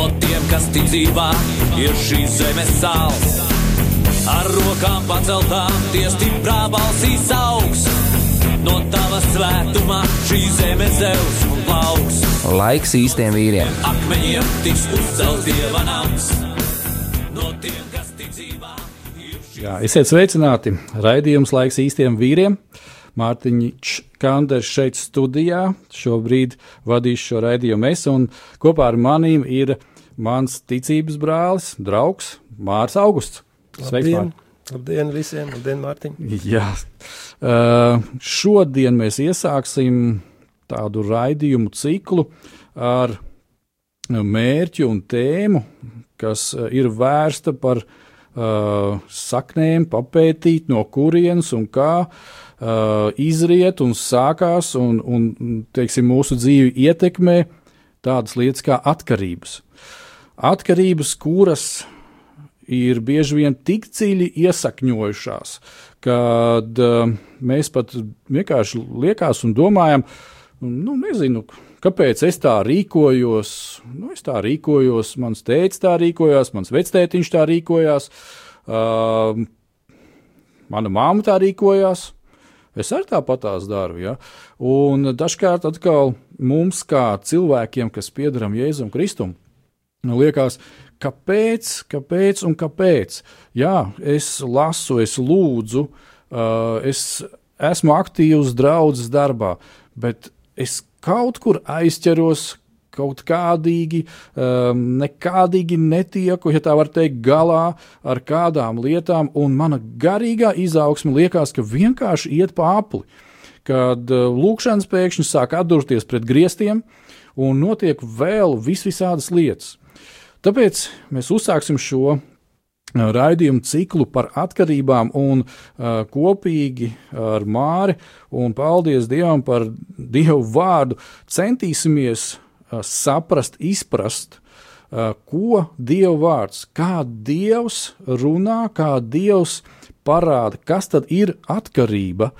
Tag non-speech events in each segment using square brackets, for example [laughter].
No tiem, kas ticībā ir šīs zemes sāls. Ar rokām paceltām, tie stiprā balsīs augs. No tava svētumā šī zeme zeus un plauks. Laiks īstiem vīriem. Akmeņiem tiks uzcelts dieva nams. No tiem, kas ir šīs Jā, esiet sveicināti. Raidījums laiks īstiem vīriem. Mārtiņš Kanders šeit studijā. Šobrīd vadīšu šo raidījumu es, un kopā ar manīm ir mans ticības brālis, draugs Mārs Augusts. Sveiks, Labdien, Mār! labdien visiem! Labdien, Mārtiņ! Jā, uh, šodien mēs iesāksim tādu raidījumu ciklu ar mērķu un tēmu, kas ir vērsta par uh, saknēm, papētīt, no kurienes un kā uh, izriet un sākās un, un teiksim, mūsu dzīvi ietekmē tādas lietas kā atkarības. Atkarības, kuras ir bieži vien tik dziļi iesakņojušās, kad uh, mēs pat vienkārši liekās un domājam, nu, nezinu, kāpēc es tā rīkojos. Nu, es tā rīkojos, mans tēvs tā rīkojās, mans vectētiņš tā rīkojās, uh, mana māma tā rīkojās. Es arī tāpat tās daru. Ja? Un dažkārt atkal mums, kā cilvēkiem, kas piedaram Jēzum Kristum, liekas, kāpēc, kāpēc un kāpēc. Jā, es lasu, es lūdzu, uh, es esmu aktīvs draudzes darbā, bet es kaut kur aizķeros. Kaut kādīgi, um, nekādīgi netieku, ja tā var teikt, galā ar kādām lietām, un mana garīgā izaugsme liekas, ka vienkārši iet pa apli. Kad uh, lūkšanas pēkšņi sāk atdurties pret griestiem, un notiek vēl vis visādas lietas. Tāpēc mēs uzsāksim šo raidījumu ciklu par atkarībām un uh, kopīgi ar Māri un paldies Dievam par Dievu vārdu centīsimies uh, saprast, izprast, uh, ko Dieva vārds, kā Dievs runā, kā Dievs parāda, kas tad ir atkarība.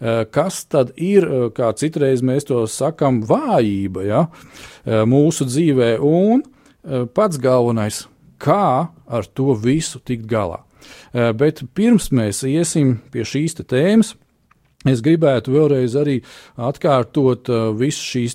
Uh, kas tad ir, uh, kā citreiz mēs to sakām, vājība ja, uh, mūsu dzīvē, un uh, pats galvenais, kā ar to visu tikt galā. Eh, bet pirms mēs iesim pie šīs tēmas, Es gribētu vēlreiz arī atkārtot uh, visu šīs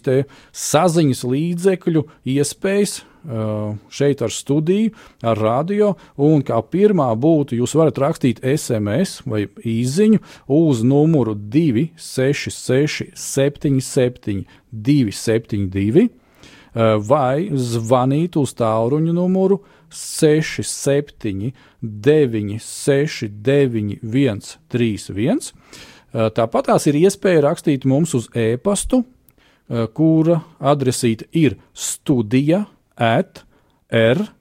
saziņas līdzekļu iespējas uh, šeit ar studiju, ar radio. Un kā pirmā būtu, jūs varat rakstīt SMS vai īsiņu uz numuru 266, 77, 272 vai zvanīt uz tālruņa numuru 67, 969, 131. Tāpat tās ir iespēja rakstīt mums uz e-pastu, kura adresīte ir studija at rml.lv.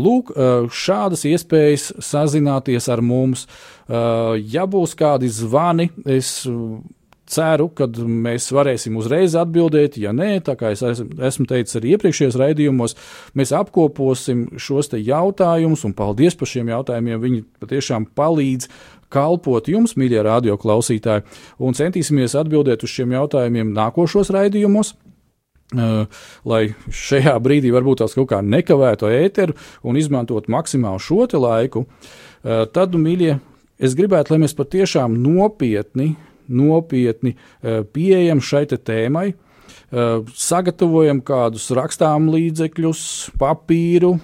Lūk, šādas iespējas sazināties ar mums. Ja būs kādi zvani, es ceru, ka mēs varēsim uzreiz atbildēt. Ja nē, tā kā es esmu teicis arī iepriekšējos raidījumos, mēs apkoposim šos jautājumus, un paldies par šiem jautājumiem. Viņi patiešām palīdz kalpot jums, mīļie radioklausītāji, un centīsimies atbildēt uz šiem jautājumiem nākošos raidījumos. Uh, lai šajā brīdī varbūt tās kaut kā nekavētu ēteru un izmantotu maksimāli šo laiku, uh, tad, mīļie, es gribētu, lai mēs patiešām nopietni nopietni eh, pieejam šai tēmai. Eh, sagatavojam kādus rakstām līdzekļus, papīru,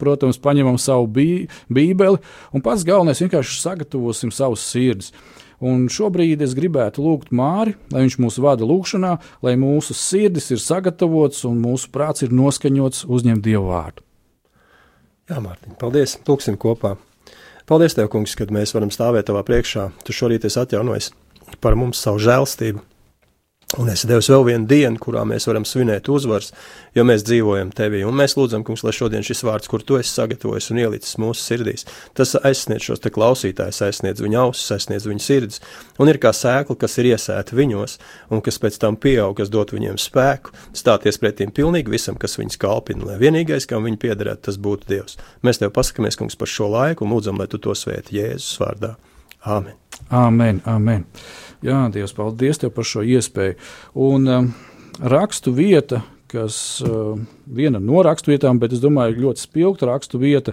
protams, paņemam savu bī, bībeli, un pats galvenais vienkārši sagatavosim savus sirdis. Un šobrīd es gribētu lūgt Māri, lai viņš mūs vada lūgšanā, lai mūsu sirdis ir sagatavots un mūsu prāts ir noskaņots uzņemt Dievu vārdu. Jā, Mārtiņ, paldies! Lūksim kopā! Paldies, Tev, kungs, kad mēs varam stāvēt Tavā priekšā. Tu šorīt esi atjaunojis par mums savu žēlstību. Un es devu vēl vienu dienu, kurā mēs varam svinēt uzvaras, jo mēs dzīvojam tevī. Un mēs lūdzam, kungs, lai šodien šis vārds, kur tu esi sagatavojis un ielicis mūsu sirdīs, tas aizsniedz šos te klausītājus, aizsniedz viņu ausis, aizsniedz viņu sirdis. Un ir kā sēkla, kas ir iesēta viņos, un kas pēc tam pieaug, kas dot viņiem spēku, stāties pretīm pilnīgi visam, kas viņus kalpina, lai vienīgais, kam viņi piederētu, tas būtu Dievs. Mēs tev pasakamies, kungs, par šo laiku un lūdzam, lai tu to svēti Jēzus vārdā. Āmen. Amen, amen. Jā, Dievs, paldies Tev par šo iespēju. Un um, rakstu vieta, kas uh, viena no rakstu vietām, bet es domāju, ļoti spilgta rakstu vieta,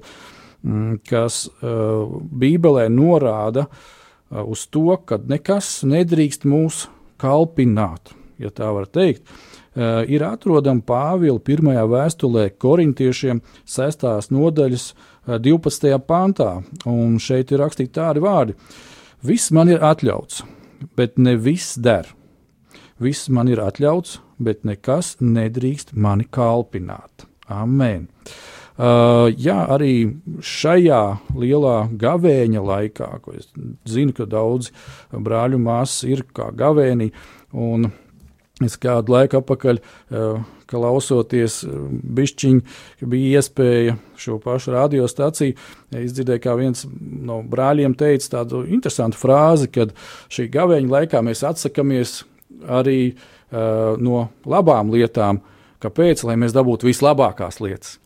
mm, kas uh, Bībelē norāda uh, uz to, ka nekas nedrīkst mūs kalpināt, ja tā var teikt. Uh, ir atrodama Pāvila pirmajā vēstulē korintiešiem sestās nodaļas uh, 12. pantā, un šeit ir rakstīti tādi vārdi. Viss man ir atļauts, bet ne viss der. Viss man ir atļauts, bet nekas nedrīkst mani kalpināt. Amen. Uh, jā, arī šajā lielā gavēņa laikā, ko es zinu, ka daudzi brāļu māsas ir kā gavēnī, un es kādu laiku atpakaļ uh, klausoties bišķiņu, ka bija iespēja šo pašu radiostaciju. Es dzirdēju, kā viens no brāļiem teica tādu interesantu frāzi, kad šī gaveņa laikā mēs atsakamies arī uh, no labām lietām. Kāpēc? Lai mēs dabūtu vislabākās lietas.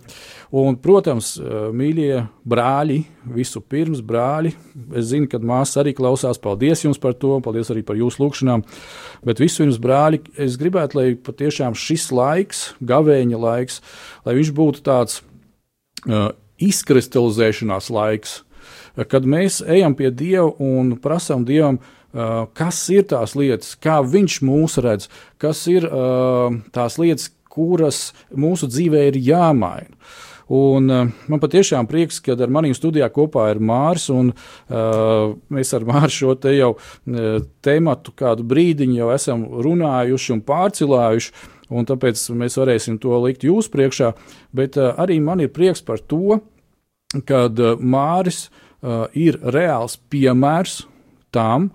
Un, protams, mīļie brāļi, visu pirms brāļi, es zinu, ka māsas arī klausās. Paldies jums par to, paldies arī par jūsu lūgšanām. Bet vispirms, brāļi, es gribētu, lai patiešām šis laiks, gavēņa laiks, lai viņš būtu tāds uh, izkristalizēšanās laiks, kad mēs ejam pie Dieva un prasām Dievam, uh, kas ir tās lietas, kā Viņš mūs redz, kas ir uh, tās lietas, kuras mūsu dzīvē ir jāmaina. Un, uh, man patiešām prieks, ka ar maniem studijā kopā ir Mārs. Un, uh, mēs ar Māru šo te jau uh, tematu kādu brīdiņu jau esam runājuši un pārcilājuši. Un tāpēc mēs varēsim to likt jūsu priekšā. Bet uh, arī man ir prieks par to, ka uh, Māris uh, ir reāls piemērs tam,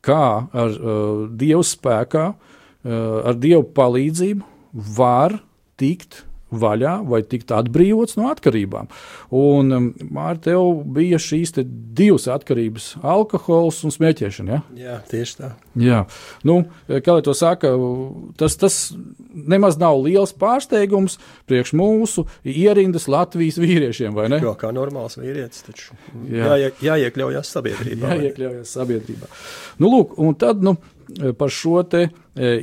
kā ar uh, Dieva spēkā, uh, ar Dieva palīdzību var tikt vaļā vai tikt atbrīvots no atkarībām. Un um, ar tevi bija šīs te divas atkarības - alkohols un smēķēšana. Ja? Jā, tieši tā. Jā, nu, kā lai to saka, tas, tas nemaz nav liels pārsteigums priekš mūsu ierindas Latvijas vīriešiem, vai ne? Jo kā normāls vīrietis, taču Jā. jā, jāiekļaujas sabiedrībā. [laughs] Jāiekļaujas sabiedrībā. Nu, lūk, un tad, nu, par šo te e,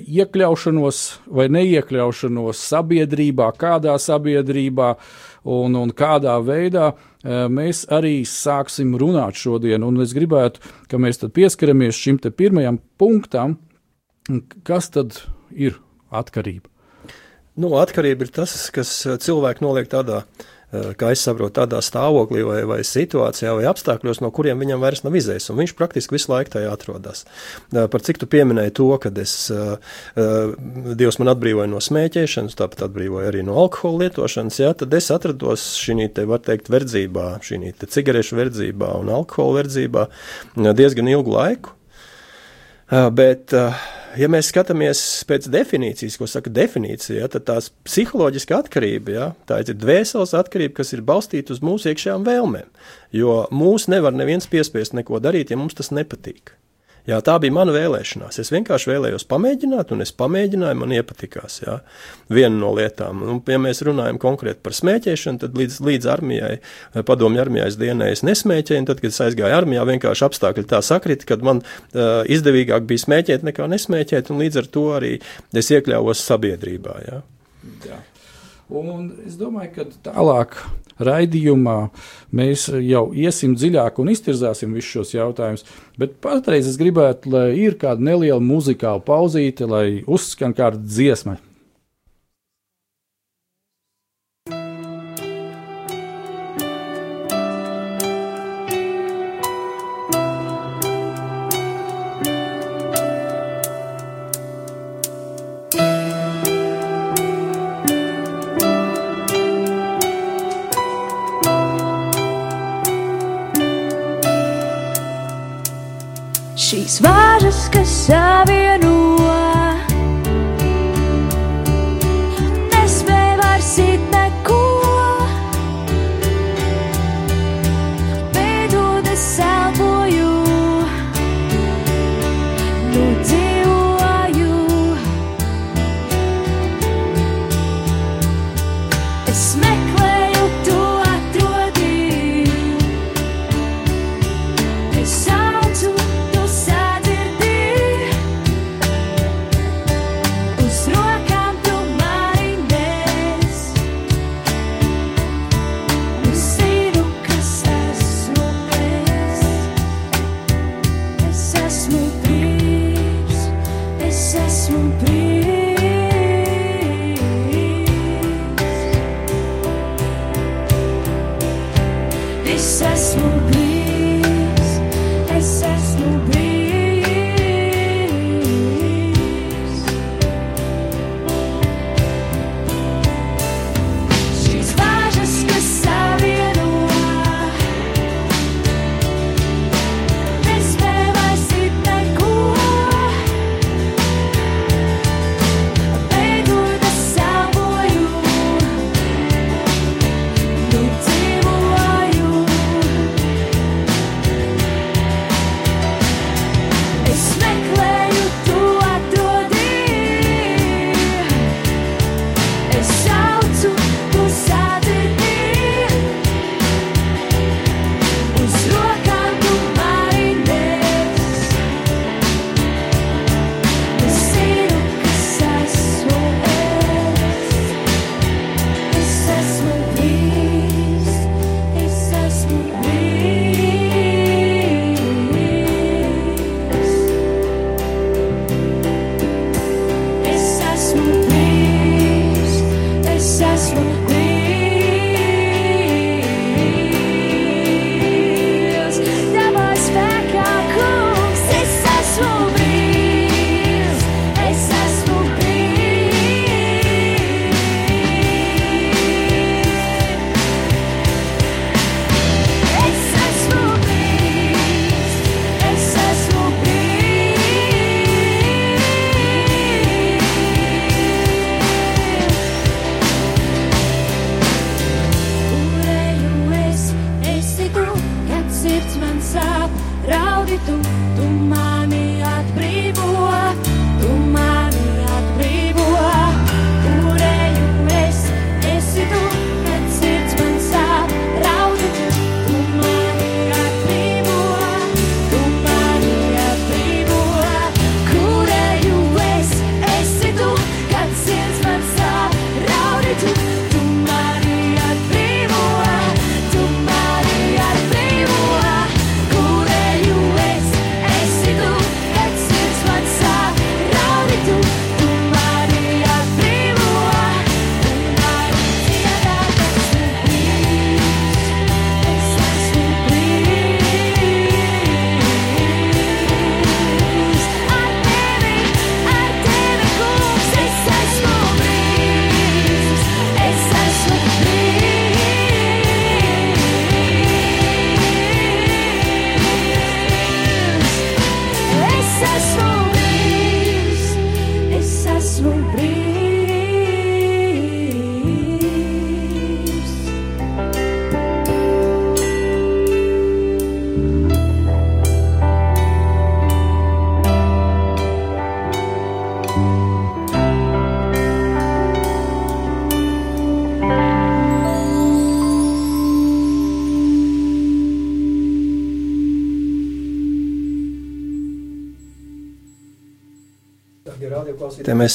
iekļaušanos vai neiekļaušanos sabiedrībā, kādā sabiedrībā un, un kādā veidā e, mēs arī sāksim runāt šodien. Un es gribētu, ka mēs pieskaramies šim pirmajam punktam, kas tad ir atkarība. Nu, atkarība ir tas, kas cilvēku noliek tādā uh, Eh, kā es saprotu, tādā stāvoklī vai, vai situācijā vai apstākļos, no kuriem viņam vairs nav izējis. Viņš praktiski visu laiku tajā atrodas. Eh, par cik tu pieminēji to, ka es, eh, Dievs man atbrīvoja no smēķēšanas, tāpat atbrīvoja arī no alkohola lietošanas, jā, tad es atrados šī te, var teikt, verdzībā, šī cigarešu verdzībā un alkohola verdzībā diezgan ilgu laiku. Bet uh, ja mēs skatāmies pēc definīcijas, ko saka definīcija, ja, tad tās psiholoģiska atkarība, ja, tā ir dvēseles atkarība, kas ir balstīta uz mūsu iekšējām vēlmēm. Jo mūs nevar neviens piespiest neko darīt, ja mums tas nepatīk. Jā, tā bija mana vēlēšanās. Es vienkārši vēlējos pamēģināt, un es pamēģināju, man iepatikās. Jā. Viena no lietām, un, ja mēs runājam konkrēti par smēķēšanu, tad līdz, līdz armijai, padomju armijai dienēju, es nesmēķēju, un tad, kad es aizgāju armijā, vienkārši apstākļi tā sakrita, kad man uh, izdevīgāk bija smēķēt nekā nesmēķēt, un līdz ar to arī es iekļāvos sabiedrībā. Jā. Jā. Un es domāju, ka tālāk raidījumā mēs jau iesim dziļāk un iztirzāsim visus šos jautājumus. Bet patreiz es gribētu, lai ir kāda neliela muzikāla pauzīte, lai uzskan kāda dziesma. Šīs varas, kas savieno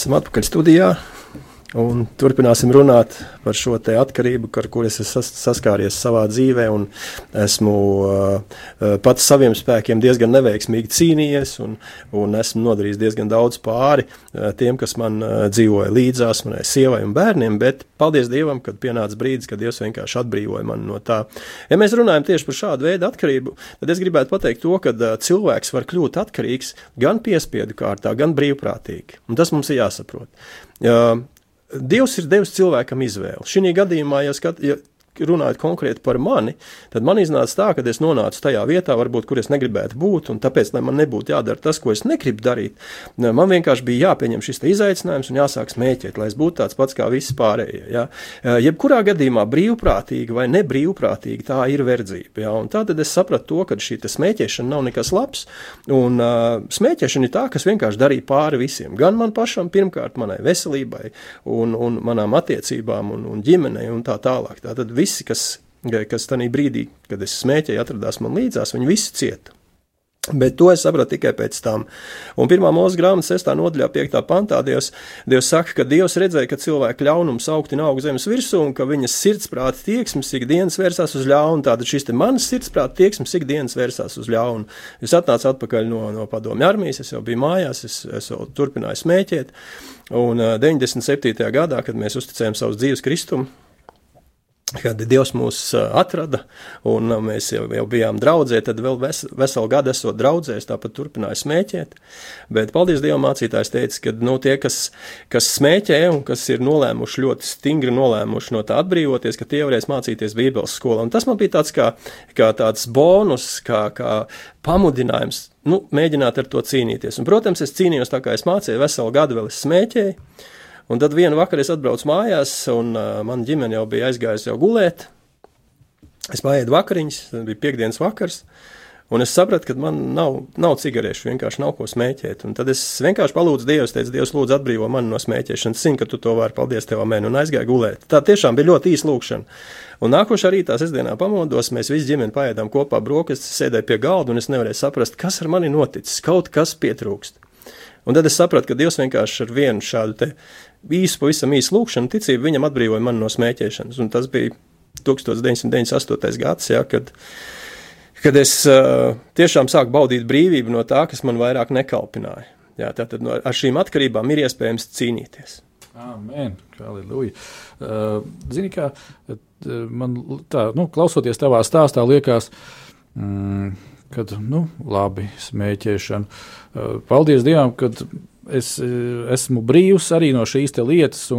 esam atpakaļ studijā. Un turpināsim runāt par šo atkarību, ar kur es esmu saskāries savā dzīvē. Esmu uh, pats saviem spēkiem diezgan neveiksmīgi cīnījies, un, un esmu nodarījis diezgan daudz pāri uh, tiem, kas man uh, dzīvoja līdzās, manai sievai un bērniem. Bet paldies Dievam, kad pienāca brīdis, kad Dievs vienkārši atbrīvoja mani no tā. Ja mēs runājam tieši par šādu veidu atkarību, tad es gribētu pateikt to, ka uh, cilvēks var kļūt atkarīgs gan piespiedu kārtā, gan brīvprātīgi. Un tas mums ir jāsaprot. Dievs ir devis cilvēkam izvēli. Šī gadījumā, ja, skat, ja runājot konkrēti par mani, tad man iznāca tā, ka es nonācu tajā vietā, varbūt, kur es negribētu būt, un tāpēc, lai man nebūtu jādara tas, ko es negribu darīt, man vienkārši bija jāpieņem šis izaicinājums un jāsāk smēķēt, lai es būtu tāds pats kā visi pārējie. Ja? Jebkurā gadījumā brīvprātīgi vai nebrīvprātīgi tā ir verdzība. Ja? Un tad es sapratu to, ka šī smēķēšana nav nekas labs, un uh, smēķēšana ir tā, kas vienkārši darīja pāri visiem. Gan man pašam, pirmkārt, manai veselībai, un, un manām attiecībām, un, un ģimenei, un tā tālāk. Tātad visi, kas, kas tajā brīdī, kad es smēķēju, atradās man līdzās, viņi visi cieta. Bet to es sapratu tikai pēc tam. Un pirmā mūža grāmatas, 6. nodaļā, 5. pantā, Dievs, Dievs saka, ka Dievs redzēja, ka cilvēka ļaunums augtina aug zemes virsū un ka viņas sirdsprāta tieksmes ikdienas vērsās uz ļaunu. Tātad šis te manas sirdsprāta tieksmes ikdienas vērsās uz ļaunu. Es atnācu atpakaļ no, no padomju armijas, es jau biju mājās, es, es jau turpināju smēķēt. Un uh, 97. gadā, kad mēs uzticējām savus dzīves kristumu, kad Dievs mūs atrada, un mēs jau, jau bijām draudzē, tad vēl ves, veselu gadu esot draudzēs, tāpat turpināja smēķēt. Bet, paldies Dievam, mācītājs teica, ka nu, tie, kas, kas smēķē un kas ir nolēmuši ļoti stingri nolēmuši no tā atbrīvoties, ka tie varēs mācīties Bībeles skolā. Un tas man bija tāds kā, kā tāds bonus, kā, kā pamudinājums, nu, mēģināt ar to cīnīties. Un, protams, es cīnījos tā kā es mācīju, veselu gadu vēl es smēķēju. Un tad vienu vakaru es atbraucu mājās, un uh, mana ģimene jau bija aizgājusi jau gulēt. Es paēdu vakariņas, bija piekdienas vakars. Un es sapratu, ka man nav, nav cigarešu, vienkārši nav ko smēķēt. Un tad es vienkārši palūdzu Dievu, teicu, Dievs, lūdzu, atbrīvo mani no smēķēšanas. Zinu, ka tu to vari, paldies tev, amēn, un aizgāju gulēt. Tā tiešām bija ļoti īsa lūkšana. Un nākošā rītā, sestdienā pamodos, mēs visi ģimeni paēdām kopā brokastis, sēdēju pie galda, un es nevarēju saprast, kas ar mani noticis. Kaut kas pietrūkst. Un tad es sapratu, ka Dievs vienkārši ar vienu šādu īsu, pavisam īsu lūkšanu, ticību viņam atbrīvoja mani no smēķēšanas. Un tas bija 1998. gads, ja, kad, kad es uh, tiešām sāku baudīt brīvību no tā, kas man vairāk nekalpināja. Jā, tātad no, ar šīm atkarībām ir iespējams cīnīties. Amen, halleluja. Uh, zini, kā man tā, nu, klausoties tavā stāstā, liekas, mm, kad, nu, labi, smēķēšana. Uh, paldies Dievam, kad es eh, esmu brīvs arī no šīs lietas.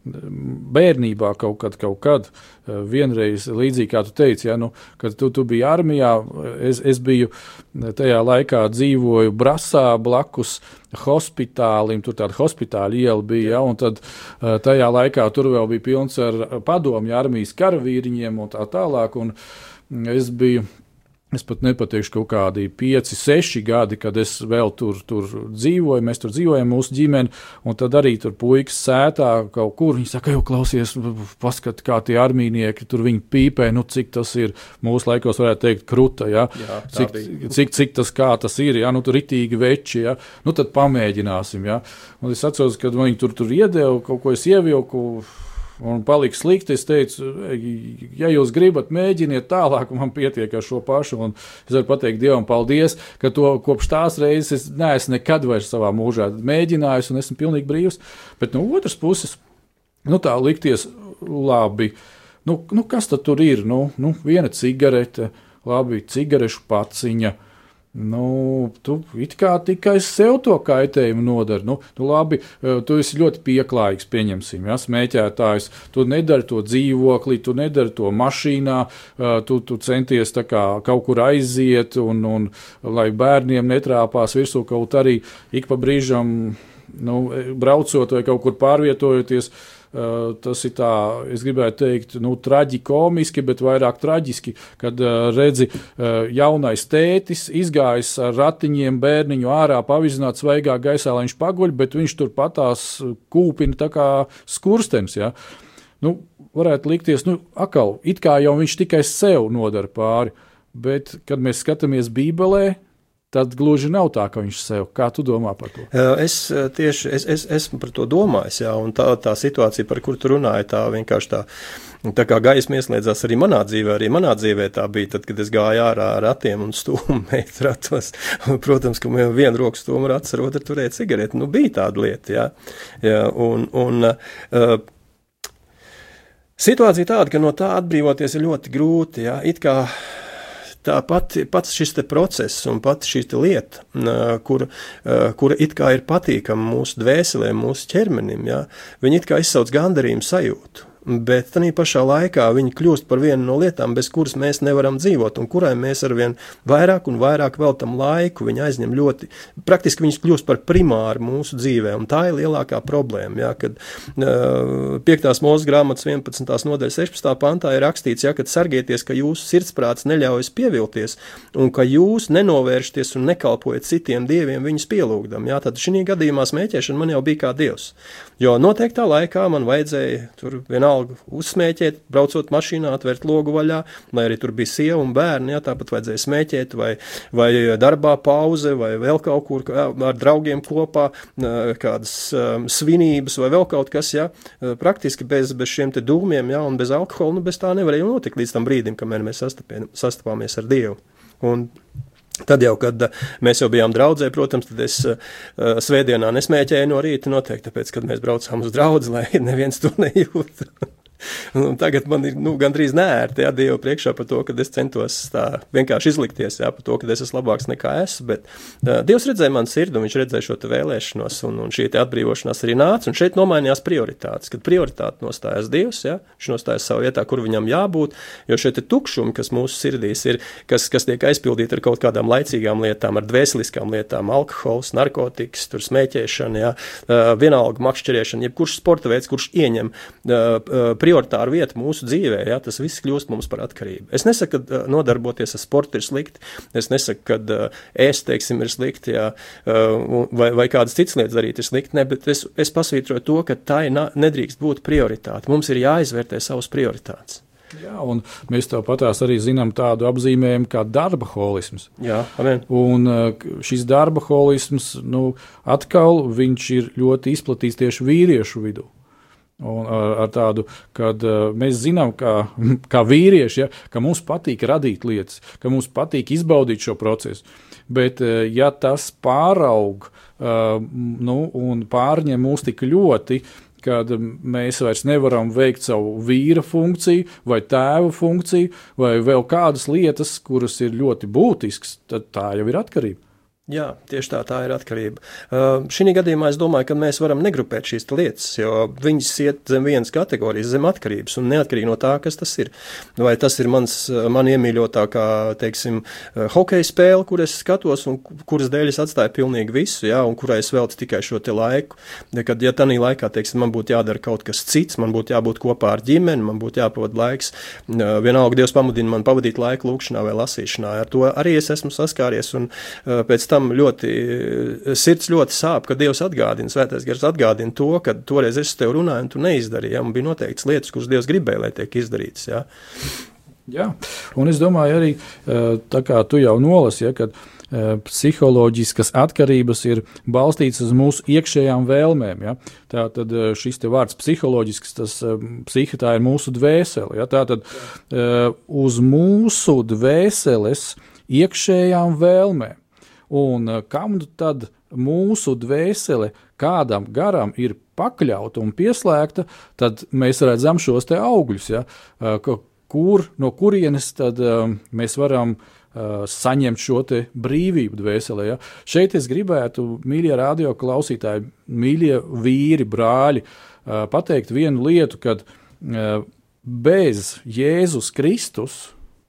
Bērnībā kaut kad, kaut kad, eh, vienreiz līdzīgi kā tu teici, ja, nu, kad tu, tu biji armijā, es, es biju tajā laikā dzīvoju Brasā blakus hospitālim, tur tāda hospitāla iela bija, ja, un tad tajā laikā tur vēl bija pilns ar padomju armijas karavīriņiem un tā tālāk, un es biju Es pat nepateikšu, kaut kādi 5, 6 gadi, kad es vēl tur, tur dzīvoju. Mēs tur dzīvojam, mūsu ģimene, un tad arī tur puikas sētā kaut kur. Viņi saka, jau klausies, paskat, kā tie armīnieki tur viņi pīpē, nu cik tas ir mūsu laikos, varētu teikt, kruta. Ja? Jā, cik, cik, cik tas kā tas ir, ja nu tur ritīgi veči, ja? nu tad pamēģināsim. Ja? Un es atceros, kad viņi tur, tur iedeva kaut ko es ievilku un palika slikti. Es teicu, ja jūs gribat, mēģiniet tālāk, man pietiek ar šo pašu. Un es varu pateikt Dievam, paldies, ka to kopš tās reizes es neesmu nekad vairs savā mūžā mēģinājis, un esmu pilnīgi brīvs. Bet no otras puses, nu tā likties labi. Nu, nu kas tad tur ir? Nu, nu, viena cigarete, labi, cigarešu paciņa Nu, tu kā tikai sev to kaitējumu nodari. Nu, nu labi, eh, tu esi ļoti pieklājīgs, pieņemsim, ja, smēķētājs. Tu nedari to dzīvoklī, tu nedari to mašīnā, eh, tu, tu centies kā, kaut kur aiziet, un, un lai bērniem netrāpās virsū kaut arī ik pa brīžam, nu, braucot vai kaut kur pārvietojoties Uh, tas ir tā, es gribētu teikt, nu, traģikomiski, bet vairāk traģiski, kad uh, redzi uh, jaunais tētis izgājis ar ratiņiem bērniņu ārā, pavizināt svaigā gaisā, lai viņš paguļ, bet viņš tur patās kūpina tā kā skurstenis. Ja? Nu, varētu likties, nu, akal, it kā jau viņš tikai sev nodara pāri, bet, kad mēs skatāmies Bībelē, tad gluži nav tā, ka viņš sev. Kā tu domā par to? Es tieši es, es, esmu par to domājis, jā, un tā, tā situācija, par kuru tu runāji, tā vienkārši tā. Tā kā gaisma ieslēdzās arī manā dzīvē, arī manā dzīvē tā bija, tad, kad es gāju ārā ar ratiem un stūmu [laughs] meitu ratos. Protams, ka man viena roka stūma rats, ar otru turēja cigareti. Nu, bija tāda lieta, jā. jā un, un, uh, Situācija tāda, ka no tā atbrīvoties ir ļoti grūti. Jā. It kā tā pati, pats šis process un pati šī lieta, kur, kura it kā ir patīkama mūsu dvēselēm, mūsu ķermenim, jā, viņi it kā izsauc gandarījumu sajūtu bet tā pašā laikā viņi kļūst par vienu no lietām, bez kuras mēs nevaram dzīvot, un kurai mēs arvien vairāk un vairāk veltam laiku. Viņi aizņem ļoti, praktiski viņas kļūst par primāru mūsu dzīvē, un tā ir lielākā problēma. Jā, kad uh, 5. mūža grāmatas 11. nodaļas 16. pantā ir rakstīts, jā, kad sargieties, ka jūsu sirdsprāts neļaujas pievilties, un ka jūs nenovēršaties un nekalpojat citiem dieviem viņus pielūgdam. Jā, tad šī gadījumā smēķēšana man jau bija kā dievs. Jo noteiktā laikā man vajadzēja tur vienalga uzsmēķēt, braucot mašīnā, atvērt logu vaļā, lai arī tur bija sieva un bērni, jā, tāpat vajadzēja smēķēt, vai, vai darbā pauze, vai vēl kaut kur ar draugiem kopā, kādas um, svinības vai vēl kaut kas, jā, praktiski bez, bez šiem dūmiem, jā, un bez alkohola, nu bez tā nevarēja notikt līdz tam brīdim, kamēr mēs sastapāmies ar Dievu. Un Tad jau, kad eh, mēs jau bijām draudzē, protams, tad es uh, svētdienā nesmēķēju no rīta noteikti, tāpēc, kad mēs braucām uz draudzi, lai [laughs] neviens to nejūt. Un tagad man ir nu, gandrīz nērti ja, Dievu priekšā par to, ka es centos tā vienkārši izlikties, ja, par to, ka es esmu labāks nekā esmu. Bet uh, Dievs redzēja man sirdi, un viņš redzēja šo vēlēšanos, un, un šī atbrīvošanās arī nāca. Un šeit nomainījās prioritātes. Kad prioritāte nostājas Dievs, ja, viņš nostājas savā vietā, kur viņam jābūt, jo šeit ir tukšumi, kas mūsu sirdīs ir, kas, kas tiek aizpildīti ar kaut kādām laicīgām lietām, ar dvēseliskām lietām, alkohols, narkotikas, smēķēšana, ja, uh, vienalga makšķerēšana, jebkurš sporta veids, kurš ieņem uh, prioritāru vietu mūsu dzīvē, ja, tas viss kļūst mums par atkarību. Es nesaku, ka nodarboties ar sportu ir slikti, es nesaku, ka uh, ēst, teiksim, ir slikti, ja, uh, vai, vai kādas citas lietas darīt ir slikti, ne, bet es, es pasvītroju to, ka tā nedrīkst būt prioritāte. Mums ir jāizvērtē savas prioritātes. Jā, un mēs tāpatās arī zinām tādu apzīmējumu kā darba holisms. Jā, amen. Un šis darba holisms, nu, atkal viņš ir ļoti izplatīts tieši vīriešu vidū. Un ar, ar tādu, kad uh, mēs zinām, kā, [laughs] kā vīrieši, ja, ka mums patīk radīt lietas, ka mums patīk izbaudīt šo procesu. Bet, uh, ja tas pāraug uh, nu, un pārņem mūs tik ļoti, kad mēs vairs nevaram veikt savu vīra funkciju, vai tēva funkciju, vai vēl kādas lietas, kuras ir ļoti būtiskas, tad tā jau ir atkarība. Jā, tieši tā, tā ir atkarība. Uh, Šī gadījumā es domāju, ka mēs varam negrupēt šīs lietas, jo viņas iet zem vienas kategorijas, zem atkarības, un neatkarīgi no tā, kas tas ir. Vai tas ir mans, man iemīļotākā, teiksim, hokeja spēle, kur es skatos, un kuras dēļ es atstāju pilnīgi visu, jā, un kurai es veltu tikai šo te laiku. Kad, ja tanī laikā, teiksim, man būtu jādara kaut kas cits, man būtu jābūt kopā ar ģimeni, man būtu jāpavada laiks, vienalga Dievs pamudina man pavadīt laiku lūkšanā vai lasīšanā. Ar to arī es esmu saskāries, un pēc tam tam ļoti, sirds ļoti sāp, ka Dievs atgādina, Svētais Gars atgādina to, ka toreiz es tev runāju, un tu neizdarīji. Ja? Un bija noteikts lietas, kuras Dievs gribēja, lai tiek izdarītas. Ja? Jā, un es domāju, arī tā kā tu jau nolasi, ja, kad psiholoģiskas atkarības ir balstītas uz mūsu iekšējām vēlmēm. Ja? Tā tad šis vārds psiholoģisks, tas psihi tā ir mūsu dvēsele. Ja? Tā tad uz mūsu dvēseles iekšējām vēlmēm Un eh, kam tad mūsu dvēsele kādam garam ir pakļauta un pieslēgta, tad mēs redzam šos te augļus. Ja? Eh, kur, no kurienes tad eh, mēs varam saņemt šo brīvību dvēselē. Ja? Šeit es gribētu, mīļie radio klausītāji, mīļie vīri, brāļi, pateikt vienu lietu, kad bez Jēzus Kristus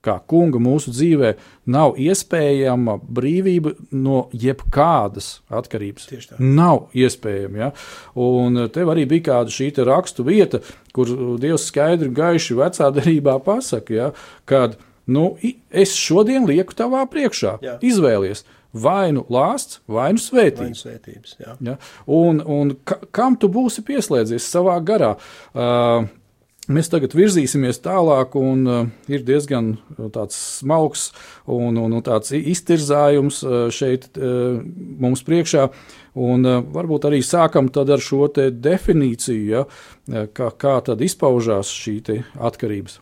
kā kunga mūsu dzīvē, nav iespējama brīvība no jebkādas atkarības. Nav iespējama. Ja? Un tev arī bija kāda šī rakstu vieta, kur Dievs skaidri un gaiši vecā derībā pasaka, ja? kad nu, es šodien lieku tavā priekšā, jā. izvēlies. Vai nu lāsts, vai nu svētības. svētības ja? Un, un ka, kam tu būsi pieslēdzies savā garā? Uh, Mēs tagad virzīsimies tālāk, un uh, ir diezgan tāds smalks un, un, un tāds iztirzājums uh, šeit uh, mums priekšā. Un, uh, varbūt arī sākam ar šo definīciju, ja, kā, kā tad izpaužās šī atkarības.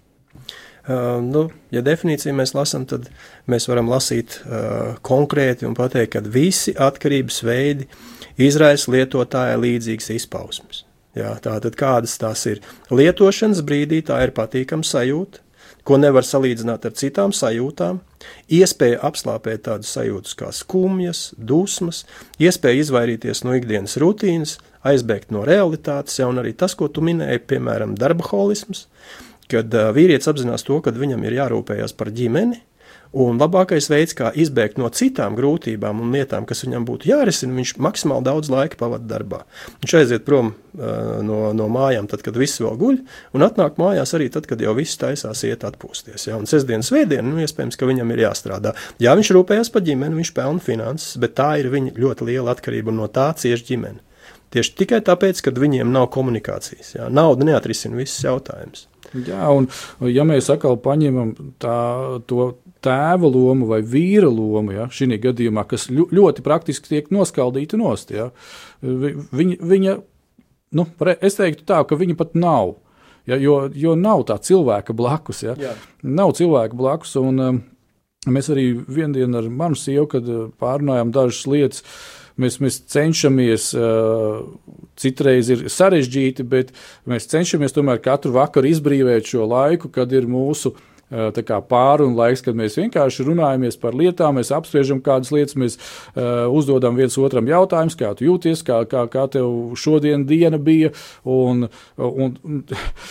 Uh, nu, ja definīciju mēs lasām, tad mēs varam lasīt uh, konkrēti un pateikt, ka visi atkarības veidi izraisa lietotāja līdzīgas izpausmes. Jā, tātad kādas tās ir? Lietošanas brīdī tā ir patīkama sajūta, ko nevar salīdzināt ar citām sajūtām, iespēja apslāpēt tādas sajūtas kā skumjas, dusmas, iespēja izvairīties no ikdienas rutīnas, aizbēgt no realitātes, ja, un arī tas, ko tu minēji, piemēram, darbaholisms, kad vīrietis apzinās to, ka viņam ir jārūpējas par ģimeni, Un labākais veids, kā izbēgt no citām grūtībām un lietām, kas viņam būtu jārisina, viņš maksimāli daudz laika pavada darbā. Viņš aiziet prom uh, no, no mājām, tad, kad viss vēl guļ, un atnāk mājās arī tad, kad jau viss taisās iet atpūsties. Ja? Un sestdienas svētdiena, nu, iespējams, ka viņam ir jāstrādā. Jā, viņš rūpējas par ģimeni, viņš pelna finanses, bet tā ir viņa ļoti liela atkarība no tā cieši ģimene. Tieši tikai tāpēc, ka viņiem nav komunikācijas. Jā. Nauda neatrisina visus jautājumus. Jā, un ja mēs atkal paņemam tā, to tēva loma vai vīra loma, ja, šī gadījumā, kas ļoti praktiski tiek noskaldīta nost. Ja. Viņa, viņa, nu, es teiktu tā, ka viņa pat nav. Ja, jo, jo nav tā cilvēka blakus. Ja. Jā. Nav cilvēka blakus. Un, um, mēs arī vienā dienā ar manu sievu, uh, pārunājām dažas lietas, mēs, mēs cenšamies, uh, citreiz ir sarežģīti, bet mēs cenšamies tomēr katru vakaru izbrīvot šo laiku, kad ir mūsu uh, pārunu laiks, kad mēs vienkārši runājamies par lietām, mēs apspriežam kādas lietas, mēs uh, uzdodam viens otram jautājumus, kā tu jūties, kā, kā, kā tev šodien diena bija. Un, un, un,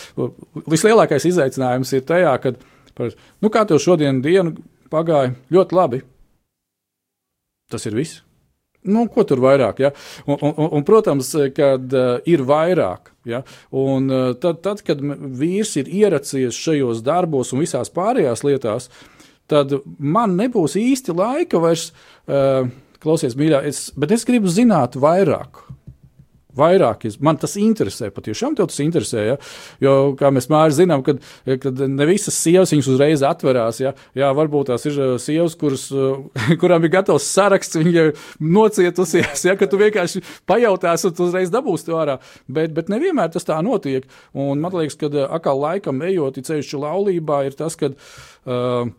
[laughs] vislielākais izaicinājums ir tajā, kad, par, nu, kā tev šodien diena pagāja ļoti labi. Tas ir viss. Nu, ko tur vairāk? Ja? Un, un, un, protams, kad uh, ir vairāk, ja? un uh, tad, tad, kad vīrs ir ieracies šajos darbos un visās pārējās lietās, tad man nebūs īsti laika vairs, uh, klausies, mīļā, es, bet es gribu zināt vairāk. Vairāk, man tas interesē, patiešām tas interesē. Ja? Jo, kā mēs mērķi zinām, kad, kad ne visas sievas viņas uzreiz atverās. Ja? Jā, varbūt tās ir uh, sievas, kuras, uh, [laughs] kurām ir gatavs saraksts, viņa nocietusies, ja? ka tu vienkārši pajautāsi, un uzreiz dabūsi to ārā. Bet, bet nevienmēr tas tā notiek. Un man liekas, ka uh, atkal laikam ejot, ceļš laulībā, ir tas, ka. Uh,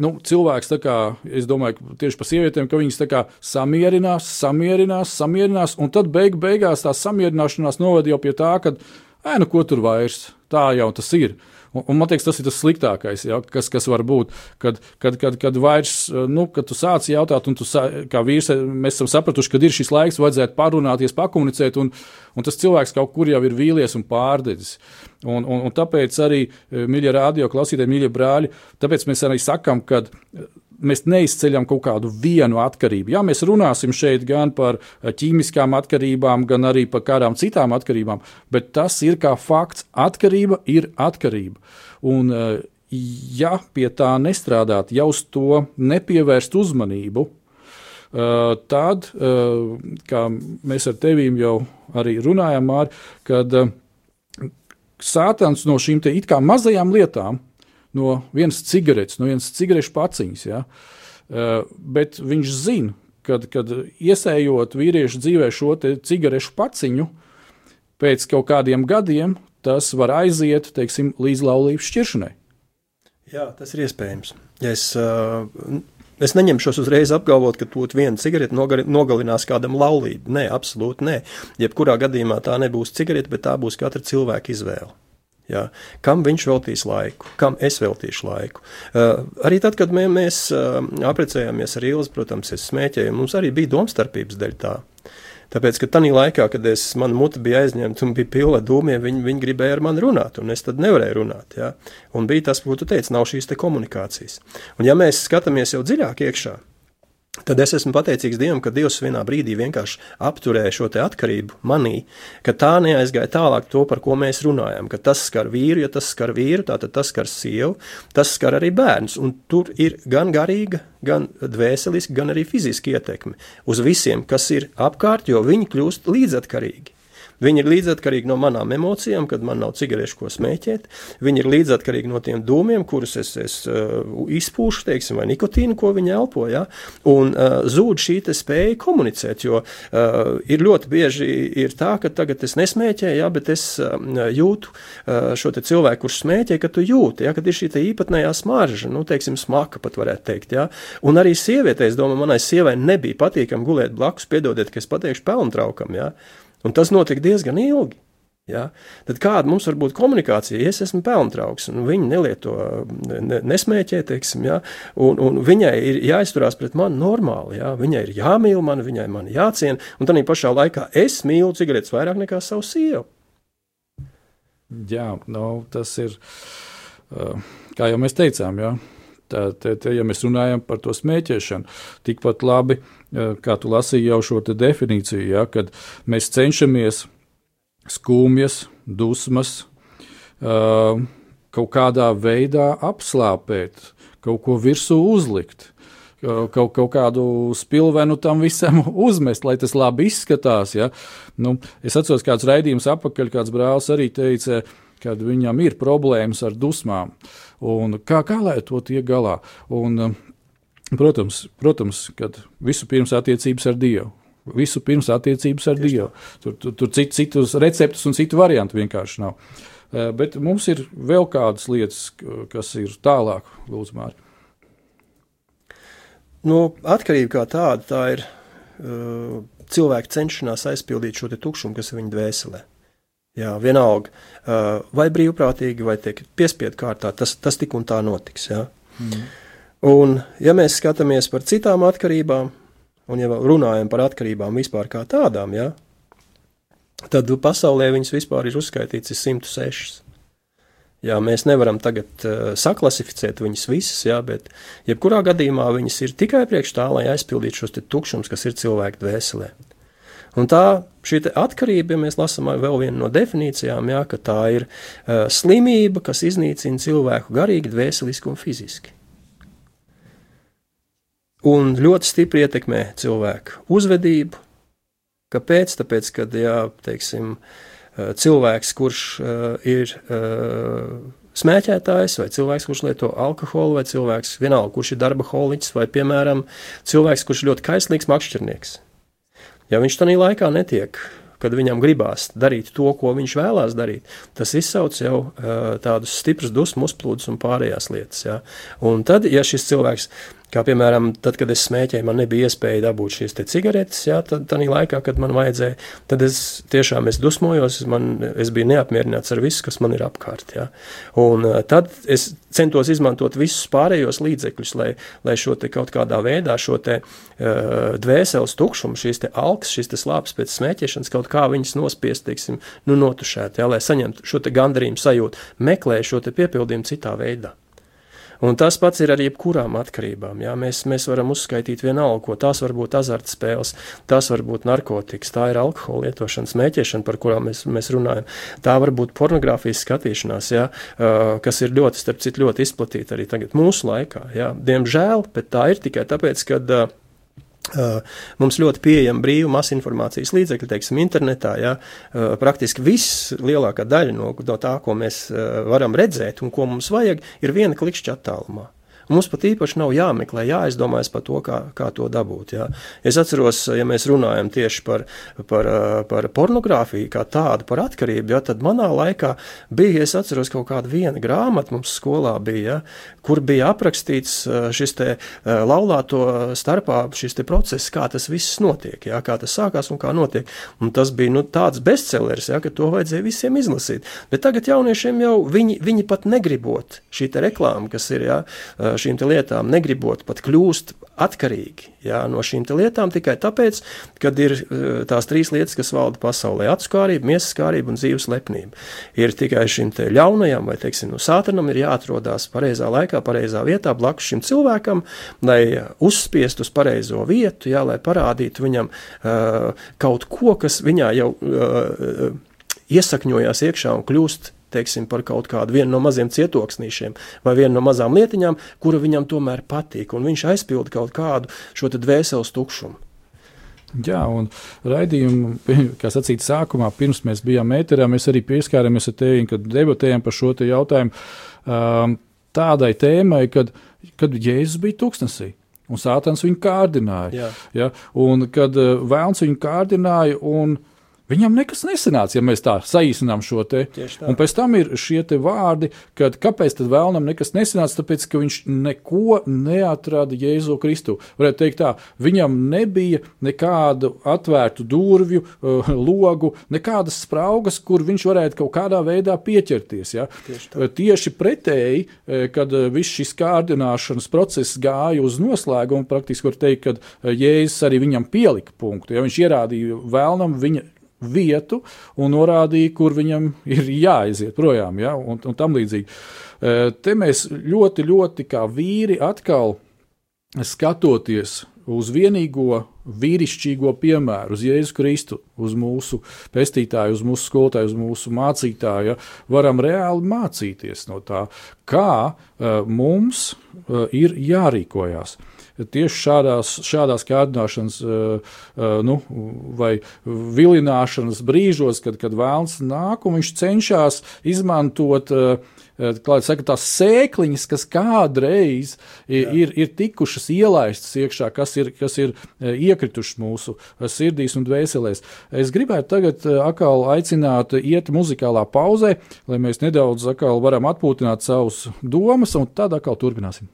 nu, cilvēks, kā, es domāju, tieši par sievietēm, ka viņas kā, samierinās, samierinās, samierinās, un tad beig, beigās tā samierināšanās noved jau pie tā, ka, ē, nu, ko tur vairs, tā jau tas ir. Un, un man liekas, tas ir tas sliktākais, ja, kas, kas var būt. Kad, kad, kad, kad vairs, nu, kad tu sāc jautāt, un tu sā, kā vīrs, mēs esam sapratuši, ka ir šis laiks, vajadzētu parunāties, pakomunicēt, un, un tas cilvēks kaut kur jau ir vīlies un pārdedzis. Un, un, un tāpēc arī, mīļie radio klausītāji, mīļie brāļi, tāpēc mēs arī sakam, ka mēs neizceļam kaut kādu vienu atkarību. Jā, mēs runāsim šeit gan par eh, ķīmiskām atkarībām, gan arī par kādām citām atkarībām, bet tas ir kā fakts. Atkarība ir atkarība. Un, eh, ja pie tā nestrādāt, jau uz to nepievērst uzmanību, eh, tad, kā mēs ar tevīm jau arī runājām, Māri, kad sātans no šīm it kā mazajām lietām, no vienas cigaretes, no vienas cigarešu paciņas. Ja? Uh, bet viņš zina, kad, kad iesējot vīriešu dzīvē šo cigarešu paciņu, pēc kaut kādiem gadiem tas var aiziet teiksim, līdz laulības šķiršanai. Jā, tas ir iespējams. Ja es, uh, es neņemšos uzreiz apgalvot, ka to viena cigarete nogalinās kādam laulību. Nē, absolūti nē. Jebkurā gadījumā tā nebūs cigarete, bet tā būs katra cilvēka izvēle. Ja? Kam viņš veltīs laiku, kam es veltīšu laiku. Uh, arī tad, kad mē, mēs uh, apprecējāmies ar Ilzi, protams, es smēķēju, mums arī bija domstarpības dēļ tā. Tāpēc, ka tajā laikā, kad es, mana mute bija aizņemta un bija pilna dūmiem, viņi, viņi gribēja ar mani runāt, un es tad nevarēju runāt. Ja? Un bija tas, ko tu teici, nav šīs te komunikācijas. Un ja mēs skatāmies jau dziļāk iekšā, Tad es esmu pateicīgs Dievam, ka Dievs vienā brīdī vienkārši apturēja šo atkarību manī, ka tā neaizgāja tālāk to, par ko mēs runājam, ka tas skar vīru, ja tas skar vīru, tad tas skar sievu, tas skar arī bērns, un tur ir gan garīga, gan dvēseliska, gan arī fiziska ietekme uz visiem, kas ir apkārt, jo viņi kļūst līdzatkarīgi. Viņi ir līdzatkarīgi no manām emocijām, kad man nav cigarešu, ko smēķēt. Viņi ir līdzatkarīgi no tiem dūmiem, kurus es, es uh, izpūšu, teiksim, vai nikotīnu, ko viņi elpo. Ja? Un uh, zūd šī spēja komunicēt, jo uh, ir ļoti bieži ir tā, ka tagad es nesmēķēju, ja, bet es uh, jūtu uh, šo cilvēku, kurš smēķē, ka tu jūti, ja, kad ir šī īpatnējā smarža, nu, teiksim, smaka pat varētu teikt. Ja? Un arī sievietei, es domāju, manai sievai nebija patīkami gulēt blakus, piedodiet, ka es pateikšu pelntraukam. Ja? Un tas notika diezgan ilgi. Ja? Tad kāda mums var būt komunikācija? Ja es esmu pelntrauks, un viņi nelieto, ne, nesmēķē, teiksim, ja? un, un viņai ir jāizturās pret mani normāli. Ja? Viņai ir jāmīl mani, viņai man jāciena, un tā pašā laikā es mīlu cigaretes vairāk nekā savu sievu. Jā, nu, tas ir, kā jau mēs teicām, jā. Tā, te, te, ja mēs runājam par to smēķēšanu, tikpat labi, kā tu lasīji jau šo definīciju, ja, kad mēs cenšamies skumjas, dusmas kaut kādā veidā apslāpēt, kaut ko virsū uzlikt. Kaut, kaut kādu spilvenu tam visam [laughs] uzmest, lai tas labi izskatās. Ja? Nu, es atceros, kāds raidījums apakaļ, kāds brālis arī teica, kad viņam ir problēmas ar dusmām. Un kā, kā lai to tiek galā? Un, Protams, protams kad vispirms attiecības ar Dievu. Visu pirms attiecības ar Dievu. Tur, tur, tur cit, citus receptus un citu variantu vienkārši nav. Eh, bet mums ir vēl kādas lietas, kas ir tālāk, Lūdzu, Mārķis. Nu, atkarība kā tāda, tā ir uh, cilvēka cenšanās aizpildīt šo tukšumu, kas ir viņa dvēselē. Jā, vienalga, uh, vai brīvprātīgi, vai piespiedu kārtā, tas, tas tik un tā notiks. Jā. Mm. Un, ja mēs skatāmies par citām atkarībām, un ja runājam par atkarībām vispār kā tādām, ja, tad pasaulē viņas vispār ir uzskaitīts 106. Jā, mēs nevaram tagad uh, saklasificēt viņas visas, jā, bet jebkurā gadījumā viņas ir tikai priekš tā, lai aizpildītu šos tukšumus, kas ir cilvēku dvēselē. Un tā šī atkarība, ja mēs lasām vēl vienu no definīcijām, jā, ka tā ir uh, slimība, kas iznīcina cilvēku garīgi, dvēseliski un fiziski un ļoti stipri ietekmē cilvēku uzvedību. Kāpēc? Tāpēc, kad jā, teiksim, eh, cilvēks, kurš uh, ir uh, smēķētājs, vai cilvēks, kurš lieto alkoholu, vai cilvēks, vienalga, kurš ir darba holiķis, vai, piemēram, cilvēks, kurš ir ļoti kaislīgs makšķernieks. Ja viņš tādā laikā netiek kad viņam gribās darīt to, ko viņš vēlās darīt, tas izsauc jau uh, tādus stiprus dusmu uzplūdus un pārējās lietas. Ja? Un tad, ja šis cilvēks Kā piemēram, tad, kad es smēķēju, man nebija iespēja dabūt šīs cigaretes, jā, tad tā laikā, kad man vajadzēja, tad es tiešām es dusmojos, man, es biju neapmierināts ar visu, kas man ir apkārt. Jā. Un tad es centos izmantot visus pārējos līdzekļus, lai, lai šo te kaut kādā veidā, šo te uh, dvēseles tukšumu, šīs te alks, šīs te slāpes pēc smēķēšanas, kaut kā viņas nospiest, teiksim, nu notušēt, jā, lai saņemtu šo te gandarījumu sajūtu, meklēju šo te piepildījumu citā veidā. Un tas pats ir ar jebkurām atkarībām. Jā. Mēs, mēs varam uzskaitīt vienalga, ko tās var būt azartspēles, tās var būt narkotikas, tā ir alkohola lietošana, smēķēšana, par kurām mēs, mēs runājam. Tā var būt pornogrāfijas skatīšanās, jā, kas ir ļoti, starp citu, ļoti izplatīta arī tagad mūsu laikā. Jā. Diemžēl, bet tā ir tikai tāpēc, ka mums ļoti pieejama brīva masinformācijas līdzekļi, teiksim, internetā. Ja, uh, praktiski viss, lielākā daļa no, no tā, ko mēs uh, varam redzēt un ko mums vajag, ir viena klikšķa attālumā. Mums pat īpaši nav jāmeklē, jāizdomājas par to, kā, kā to dabūt. Jā. Es atceros, ja mēs runājam tieši par, par, par pornogrāfiju, kā tādu, par atkarību, jā, tad manā laikā bija, es atceros, kaut kāda viena grāmata mums skolā bija, jā, kur bija aprakstīts šis te laulāto starpā šis te process, kā tas viss notiek, jā, kā tas sākās un kā notiek. Un tas bija nu, tāds bestselleris, jā, ka to vajadzēja visiem izlasīt. Bet tagad jauniešiem jau viņi, viņi pat negribot šī reklāma, kas ir jā, šīm lietām, negribot pat kļūst atkarīgi jā, no šīm lietām tikai tāpēc, ka ir eh, tās trīs lietas, kas valda pasaulē - atskārība, miesas kārība un dzīves lepnība. Ir tikai šim ļaunajam vai teiksim, no sātanam ir jāatrodās pareizā laikā, pareizā vietā blakus šim cilvēkam, lai uzspiest uz pareizo vietu, jā, lai parādītu viņam uh, kaut ko, kas viņā jau uh, iesakņojās iekšā un kļūst teiksim, par kaut kādu no maziem cietoksnīšiem vai vienu no mazām lietiņām, kura viņam tomēr patīk, un viņš aizpilda kaut kādu šo dvēseles tukšumu. Jā, un raidījumu, [laughs] kā sacīt, sākumā, pirms mēs bijām ēterā, mēs arī pieskārāmies ar tevi, kad debatējām par šo jautājumu um, tādai tēmai, kad, kad Jēzus bija tūkstnesī. Un Sātans viņu kārdināja. Jā. Ja, un kad Vēlns viņu kārdināja, un uh, Viņam nekas nesanāca, ja mēs tā saīsinām šo te. Un pēc tam ir šie vārdi, kad kāpēc tad vēlnam nekas nesanāca, tāpēc, ka viņš neko neatrada Jēzu Kristu. Varētu teikt tā, viņam nebija nekādu atvērtu durvju, uh, logu, nekādas spraugas, kur viņš varētu kaut kādā veidā pieķerties. Ja? Tieši, tā. Tieši pretēji, eh, kad eh, viss šis kārdināšanas process gāja uz noslēgumu, praktiski var teikt, ka Jēzus arī viņam pielika punktu. Ja viņš ierādīja vēlnam viņa vietu un norādīja, kur viņam ir jāaiziet projām, ja, un, un tam līdzīgi. E, te mēs ļoti, ļoti kā vīri atkal skatoties uz vienīgo vīrišķīgo piemēru, uz Jēzu Kristu, uz mūsu pestītāju, uz mūsu skolotāju, uz mūsu mācītāju, varam reāli mācīties no tā, kā uh, mums uh, ir jārīkojas tieši šādās, šādās kārdināšanas uh, uh, nu, vai vilināšanas brīžos, kad, kad vēlns nāk un viņš cenšas izmantot uh, klāt, saka, tās sēkliņas, kas kādreiz Jā. ir, ir tikušas ielaistas iekšā, kas ir, kas ir iekritušas mūsu sirdīs un dvēselēs. Es gribētu tagad atkal aicināt iet muzikālā pauzē, lai mēs nedaudz atkal varam atpūtināt savus domas, un tad atkal turpināsim.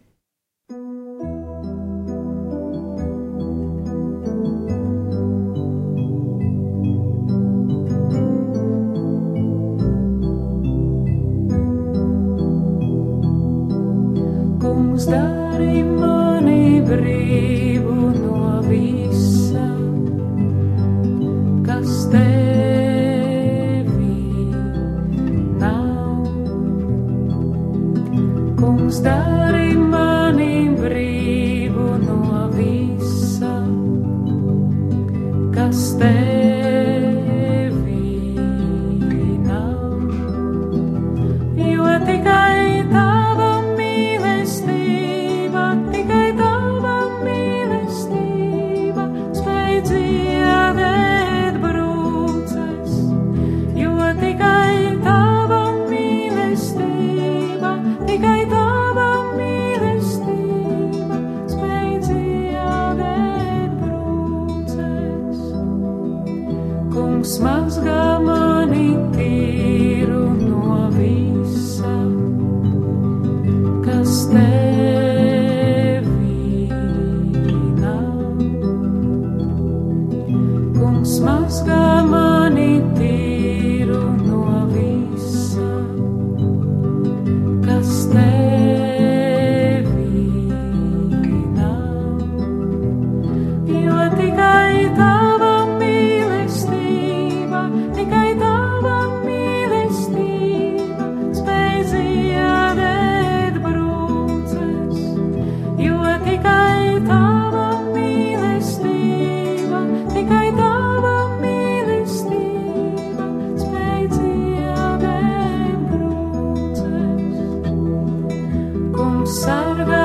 salva.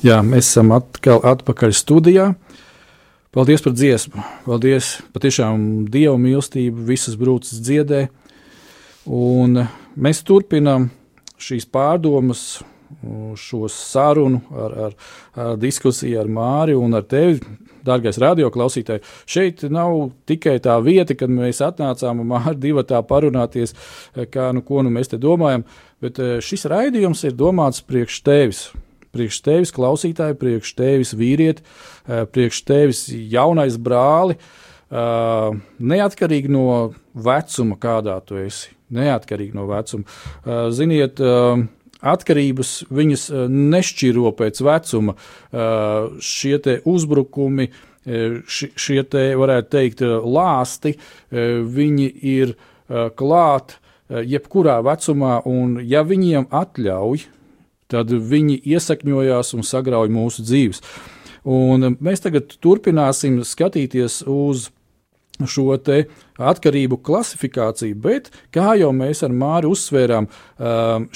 Jā, mēs esam atkal atpakaļ studijā. Paldies par dziesmu. Paldies patiešām Dieva mīlestību, visas brūces dziedē. Un mēs turpinām šīs pārdomas, šo sarunu ar, ar, ar diskusiju ar Māri un ar tevi, dārgais radioklausītāji. Šeit nav tikai tā vieta, kad mēs atnācām un Māri divi tā parunāties, kā nu ko nu mēs te domājam, bet šis raidījums ir domāts priekš tevis priekš tevis klausītāji, priekš tevis vīrieti, priekš tevis jaunais brāli, neatkarīgi no vecuma, kādā tu esi. Neatkarīgi no vecuma. Ziniet, atkarības viņas nešķiro pēc vecuma. Šie uzbrukumi, šie te, varētu teikt, lāsti, viņi ir klāt jebkurā vecumā, un ja viņiem atļauj, tad viņi iesakņojās un sagrauj mūsu dzīves. Un mēs tagad turpināsim skatīties uz šo atkarību klasifikāciju, bet, kā jau mēs ar Māri uzsvērām,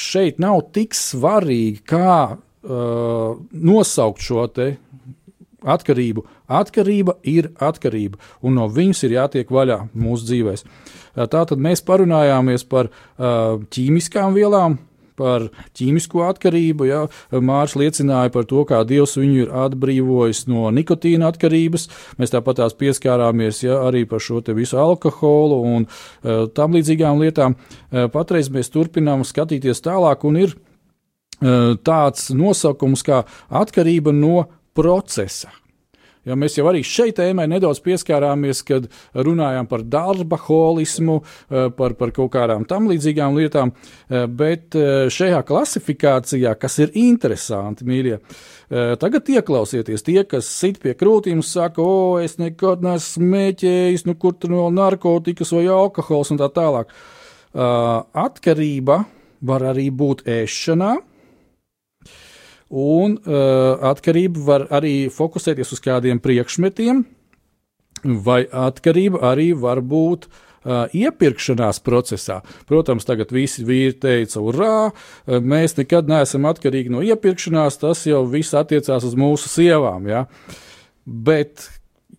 šeit nav tik svarīgi, kā nosaukt šo atkarību. Atkarība ir atkarība, un no viņas ir jātiek vaļā mūsu dzīvēm. Tātad mēs parunājāmies par ķīmiskām vielām, par ķīmisko atkarību. Ja? Mārcis liecināja par to, kā Dievs viņu ir atbrīvojis no nikotīna atkarības. Mēs tāpat tās pieskārāmies ja, arī par šo visu alkoholu un uh, tam līdzīgām lietām. Uh, patreiz mēs turpinām skatīties tālāk, un ir uh, tāds nosaukums kā atkarība no procesa. Ja mēs jau arī šeit tēmai nedaudz pieskārāmies, kad runājām par darba holismu, eh, par, par kaut kādām tam līdzīgām lietām, eh, bet eh, šajā klasifikācijā, kas ir interesanti, mīļie, tagad ieklausieties tie, kas sit pie krūtīm un saka, o, es nekad neesmu smēķējis, nu kur tur no narkotikas vai alkohols un tā tālāk. Atkarība var arī būt ēšanā, Un uh, atkarība var arī fokusēties uz kādiem priekšmetiem, vai atkarība arī var būt uh, iepirkšanās procesā. Protams, tagad visi vīri teica, urā, mēs nekad neesam atkarīgi no iepirkšanās, tas jau viss attiecās uz mūsu sievām. Ja? Bet,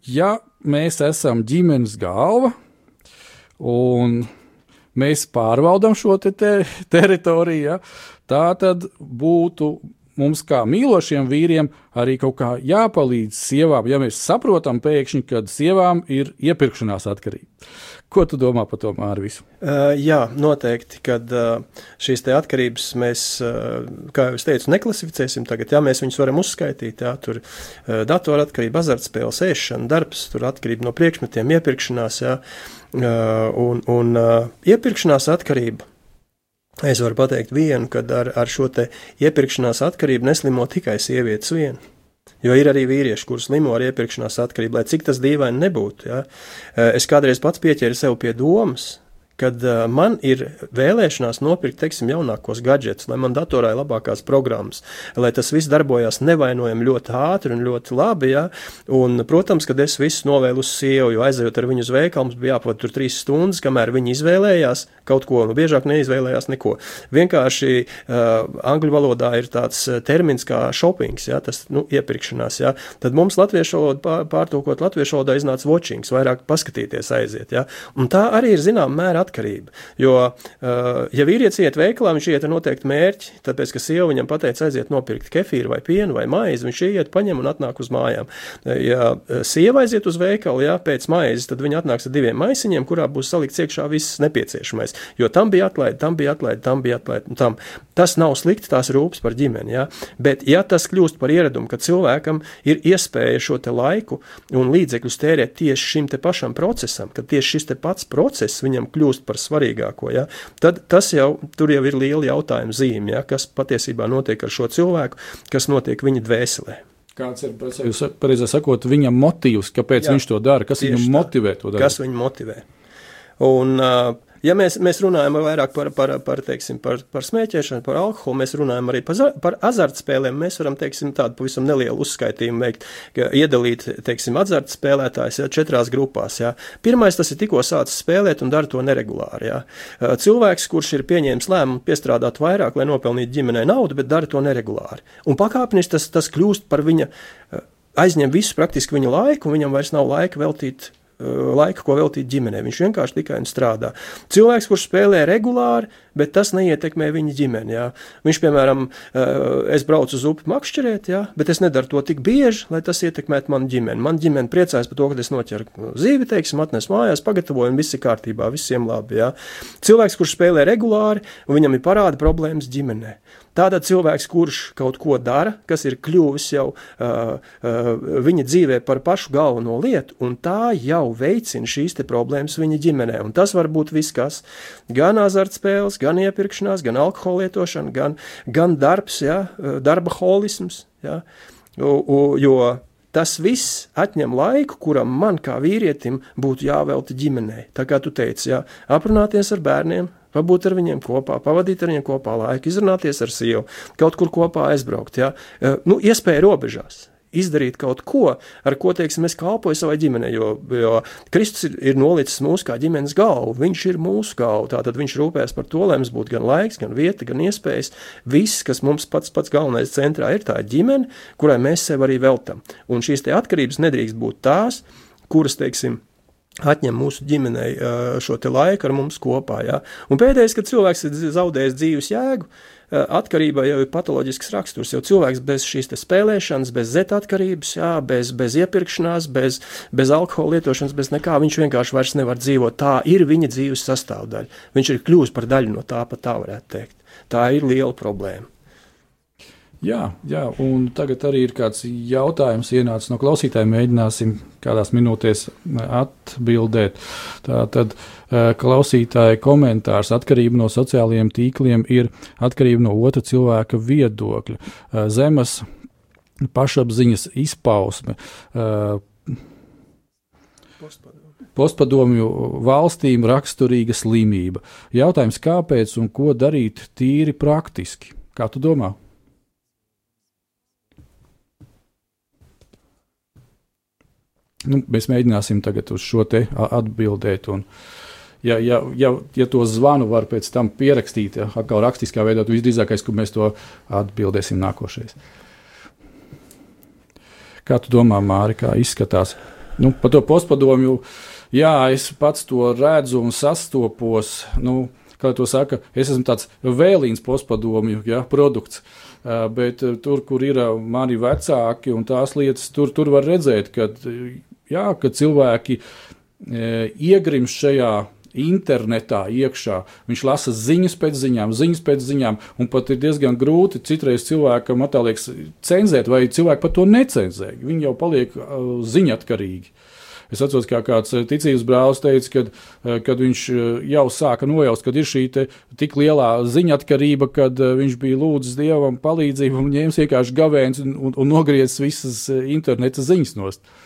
ja mēs esam ģimenes galva un mēs pārvaldam šo te te teritoriju, ja, tā tad būtu mums, kā mīlošiem vīriem, arī kaut kā jāpalīdz sievām, ja mēs saprotam pēkšņi, ka sievām ir iepirkšanās atkarība. Ko tu domā par to, Mārvis? Uh, jā, noteikti, kad uh, šīs atkarības mēs, uh, kā jau es teicu, neklasificēsim tagad. Jā, mēs viņus varam uzskaitīt. Jā, tur uh, datora atkarība, azartspēles, ēšana, darbs, tur atkarība no priekšmetiem, iepirkšanās, jā, uh, un, un uh, iepirkšanās atkarība Es varu pateikt vienu, ka ar, ar šo iepirkšanās atkarību neslimo tikai sievietes viena. Jo ir arī vīrieši, kurus slimo ar iepirkšanās atkarību, lai cik tas dīvaini nebūtu. Ja? Es kādreiz pats pieķēru sev pie domas, kad uh, man ir vēlēšanās nopirkt, teiksim, jaunākos gadgetus, lai man datorā ir labākās programmas, lai tas viss darbojās nevainojami ļoti ātri un ļoti labi. Ja? Un, protams, kad es visu novēlu uz sievu, jo aizejot ar viņu uz veikalu, mums bija jāpavada tur trīs stundas, kamēr viņi izvēlējās kaut ko, nu biežāk neizvēlējās neko. Vienkārši uh, angļu valodā ir tāds termins kā shoppings, ja? tas nu, iepirkšanās. Ja? Tad mums latviešu valodu pārtulkot latviešu valodā iznāca watchings, vairāk paskatīties aiziet. Ja? Un tā arī ir zinām mērā atkarība. Jo, uh, ja vīrietis iet veikalā, viņš iet ar noteiktu mērķi, tāpēc, ka sieva viņam pateica aiziet nopirkt kefīru vai pienu vai maizi, viņš iet, paņem un atnāk uz mājām. Ja uh, sieva aiziet uz veikalu, jā, pēc maizes, tad viņa atnāks ar diviem maisiņiem, kurā būs salikts iekšā viss nepieciešamais. Jo tam bija atlaide, tam bija atlaide, tam bija atlaide. Tam. Tas nav slikti, tās rūpes par ģimeni, jā. bet ja tas kļūst par ieradumu, ka cilvēkam ir iespēja šo te laiku un līdzekļus tērēt tieši šim te pašam procesam, ka tieši šis te pats process viņam kļūst kļūst par svarīgāko, ja, tad tas jau tur jau ir liela jautājuma zīme, ja, kas patiesībā notiek ar šo cilvēku, kas notiek viņa dvēselē. Kāds ir pareizāk sakot, viņa motīvs, kāpēc Jā, viņš to dara, kas viņu motivē to darīt? Kas viņu motivē? Un, Ja mēs, mēs runājam vairāk par, par, par, teiksim, par, par smēķēšanu, par alkoholu, mēs runājam arī par, par azartspēlēm. Mēs varam teiksim, tādu pavisam nelielu uzskaitījumu veikt, iedalīt teiksim, azartspēlētājus ja, četrās grupās. Ja. Pirmais tas ir tikko sācis spēlēt un dara to neregulāri. Ja. Cilvēks, kurš ir pieņēmis lēmumu piestrādāt vairāk, lai nopelnītu ģimenei naudu, bet dara to neregulāri. Un pakāpeniski tas, tas kļūst par viņa, aizņem visu praktiski viņa laiku, un viņam vairs nav laika veltīt eh, laiku, ko veltīt ģimenei. Viņš vienkārši tikai strādā. Cilvēks, kurš spēlē regulāri, bet tas neietekmē viņa ģimeni. Jā. Viņš, piemēram, eh, es braucu uz upi makšķerēt, jā, bet es nedaru to tik bieži, lai tas ietekmētu manu ģimeni. Man ģimene priecājas par to, ka es noķeru zīvi, teiksim, atnesu mājās, pagatavoju, un viss ir kārtībā, visiem labi. Jā. Cilvēks, kurš spēlē regulāri, viņam ir parāda problēmas ģimenei. Tātad cilvēks, kurš kaut ko dara, kas ir kļuvis jau uh, uh, viņa dzīvē par pašu galveno lietu, un tā jau veicina šīs problēmas viņa ģimenē. Un tas var būt viss, kas gan azartspēles, gan iepirkšanās, gan alkohola lietošana, gan, gan darbs, ja, darba holisms. Ja, jo, jo tas viss atņem laiku, kuram man kā vīrietim būtu jāvelta ģimenei. Tā kā tu teici, ja, aprunāties ar bērniem, pabūt ar viņiem kopā, pavadīt ar viņiem kopā laiku, izrunāties ar sievu, kaut kur kopā aizbraukt. Ja? Nu, iespēja robežās. Izdarīt kaut ko, ar ko, teiksim, es kalpoju savai ģimenei, jo, jo Kristus ir, ir nolicis mūsu kā ģimenes galvu. Viņš ir mūsu galva. Tātad viņš rūpēs par to, lai mums būtu gan laiks, gan vieta, gan iespējas. Viss, kas mums pats, pats galvenais centrā ir, tā ģimene, kurai mēs sev arī veltam. Un šīs atkarības nedrīkst būt tās, kuras, teiksim, atņem mūsu ģimenei šo laiku ar mums kopā. Ja? Un pēdējais, kad cilvēks ir zaudējis dzīves jēgu, atkarība jau ir patoloģisks raksturs. Jo cilvēks bez šīs spēlēšanas, bez zeta atkarības, jā, bez, bez iepirkšanās, bez, bez alkohola lietošanas, bez nekā viņš vienkārši vairs nevar dzīvot. Tā ir viņa dzīves sastāvdaļa. Viņš ir kļuvis par daļu no tā, pat tā varētu teikt. Tā ir liela problēma. Jā, jā, un tagad arī ir kāds jautājums ienācis no klausītājiem. Mēģināsim kādās minūtēs atbildēt. Tā tad klausītāja komentārs atkarība no sociālajiem tīkliem ir atkarība no otra cilvēka viedokļa, zemes pašapziņas izpausme. Postpadomju valstīm raksturīga slimība. Jautājums, kāpēc un ko darīt tīri praktiski? Kā tu domā? Nu, mēs mēģināsim tagad uz šo te atbildēt. Un, ja, ja, ja, ja to zvanu var pēc tam pierakstīt, ja, atkal rakstiskā veidā, tad visdrīzākais, ka mēs to atbildēsim nākošais. Kā tu domā, Māri, kā izskatās? Nu, par to postpadomju, jā, es pats to redzu un sastopos. Nu, kā to saka, es esmu tāds vēlīns postpadomju ja, produkts. Bet tur, kur ir mani vecāki un tās lietas, tur, tur var redzēt, ka jā, ka cilvēki e, iegrimst šajā internetā iekšā. Viņš lasa ziņas pēc ziņām, ziņas pēc ziņām, un pat ir diezgan grūti citreiz cilvēkam liekas, cenzēt, vai cilvēki par to necenzē. Viņi jau paliek uh, ziņatkarīgi. Es atceros, kā kāds ticības brālis teica, kad, kad viņš jau sāka nojaust, ka ir šī tik lielā ziņatkarība, kad viņš bija lūdzis dievam palīdzību un ņēmis vienkārši gavēns un, un, un nogriezis visas interneta ziņas nost. Uh,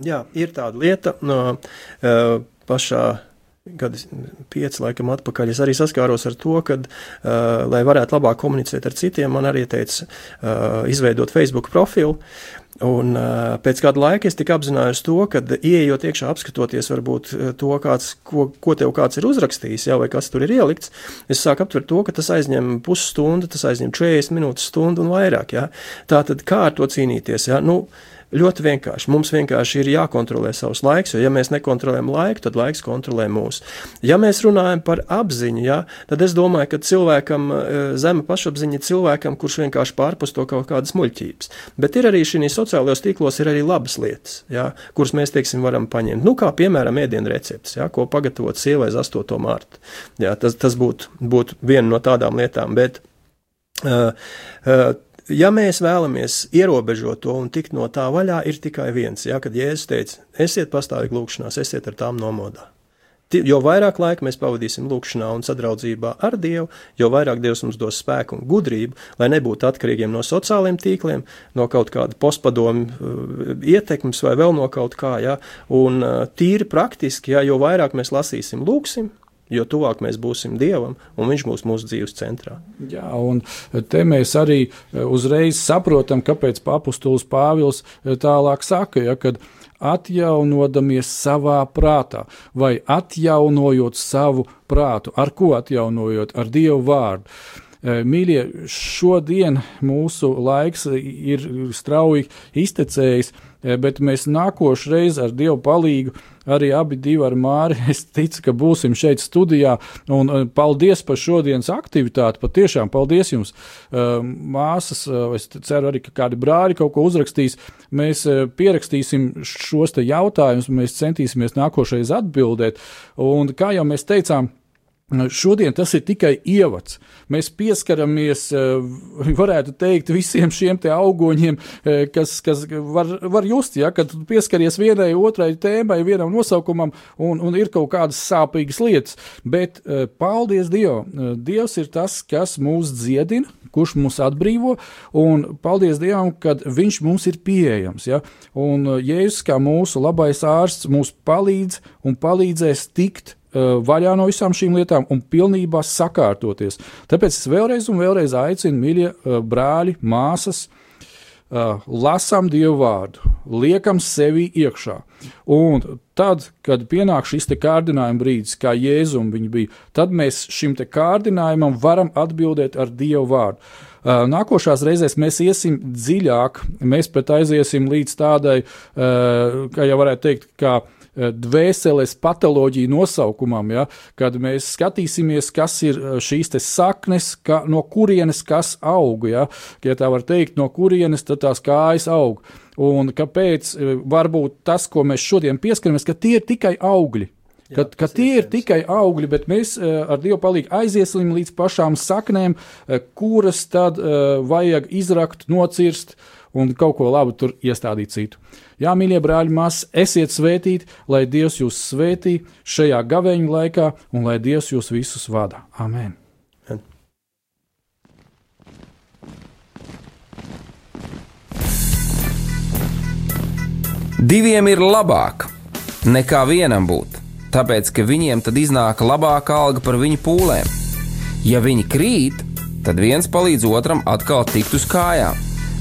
Jā, ir tāda lieta no uh, pašā gadi pieci laikam atpakaļ, es arī saskāros ar to, ka, uh, lai varētu labāk komunicēt ar citiem, man arī teica uh, izveidot Facebook profilu. Un uh, pēc kāda laika es tikai apzinājos to, ka, ieejot iekšā, apskatoties varbūt to, kāds, ko, ko tev kāds ir uzrakstījis, jau vai kas tur ir ielikts, es sāku aptvert to, ka tas aizņem pusstundu, tas aizņem 40 minūtes, stundu un vairāk. Ja? Tā tad kā ar to cīnīties? Ja? Nu, Ļoti vienkārši. Mums vienkārši ir jākontrolē savs laiks, jo, ja mēs nekontrolējam laiku, tad laiks kontrolē mūs. Ja mēs runājam par apziņu, ja, tad es domāju, ka cilvēkam e, zema pašapziņa ir cilvēkam, kurš vienkārši pārpus to kaut kādas muļķības. Bet ir arī šī sociālajos tīklos ir arī labas lietas, ja, kuras mēs, teiksim, varam paņemt. Nu, kā piemēram, ēdienu recepts, ja, ko pagatavot sievai uz 8. mārtu. Ja, tas tas būtu būt viena no tādām lietām. Bet, uh, uh, ja mēs vēlamies ierobežot to un tikt no tā vaļā, ir tikai viens. Ja, kad Jēzus teica, esiet pastāvīgi lūgšanās, esiet ar tām nomodā. Jo vairāk laika mēs pavadīsim lūgšanā un sadraudzībā ar Dievu, jo vairāk Dievs mums dos spēku un gudrību, lai nebūtu atkarīgiem no sociāliem tīkliem, no kaut kāda postpadomu uh, ietekmes vai vēl no kaut kā. Ja? Un uh, tīri praktiski, ja, jo vairāk mēs lasīsim, lūgsim, jo tuvāk mēs būsim Dievam, un Viņš būs mūsu dzīves centrā. Jā, un te mēs arī eh, uzreiz saprotam, kāpēc apustulis Pāvils eh, tālāk saka, ja, kad atjaunodamies savā prātā, vai atjaunojot savu prātu, ar ko atjaunojot, ar Dievu vārdu. Eh, mīļie, šodien mūsu laiks ir strauji iztecējis, eh, bet mēs nākošu reizi ar Dievu palīdzību, arī abi divi ar Māri, [laughs] es ticu, ka būsim šeit studijā, un eh, paldies par šodienas aktivitāti, patiešām paldies jums, māsas, es ceru arī, ka kādi brāļi kaut ko uzrakstīs, mēs pierakstīsim šos te jautājumus, mēs centīsimies nākošais atbildēt, un kā jau mēs teicām, Šodien tas ir tikai ievads. Mēs pieskaramies, eh, [laughs] varētu teikt, visiem šiem augoņiem, eh, kas, kas var, var just, ja, kad pieskaries vienai, otrai tēmai, vienam nosaukumam, un, un ir kaut kādas sāpīgas lietas. Bet eh, paldies Dievam! Dievs ir tas, kas mūs dziedina, kurš mūs atbrīvo, un paldies Dievam, ka Viņš mums ir pieejams. Ja? Un Jēzus, kā mūsu labais ārsts, mums palīdz un palīdzēs tikt vaļā no visām šīm lietām un pilnībā sakārtoties. Tāpēc es vēlreiz un vēlreiz aicinu, mīļie uh, brāļi, māsas, uh, lasām Dievu vārdu, liekam sevi iekšā. Un tad, kad pienāk šis kārdinājuma brīdis, kā Jēzum viņa bija, tad mēs šim kārdinājumam varam atbildēt ar Dievu vārdu. Nākošās reizēs mēs iesim dziļāk, mēs pat aiziesim līdz tādai, kā jau varētu teikt, kā dvēseles patoloģiju nosaukumam, ja, kad mēs skatīsimies, kas ir eh, šīs saknes, ka, no kurienes kas aug. Ja, ja tā var teikt, no kurienes tās kājas aug. Un kāpēc eh, varbūt tas, ko mēs šodien pieskaramies, ka tie ir tikai augļi. Ka, ka tie ir tikai augļi, bet mēs ar Dievu palīdzību aiziesim līdz pašām saknēm, kuras tad vajag izrakt, nocirst un kaut ko labu tur iestādīt citu. Jā, mīļie brāļi, māsas, esiet svētīti, lai Dievs jūs svētī šajā gaveņa laikā un lai Dievs jūs visus vada. Amen! Diviem ir labāk nekā vienam būt, tāpēc ka viņiem tad iznāk labāka alga par viņu pūlēm. Ja viņi krīt, tad viens palīdz otram atkal tikt uz kājām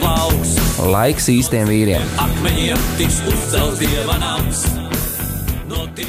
plauks. Laiks īstiem vīriem! Akmeņiem tiks uzcelts dieva nams! No tie...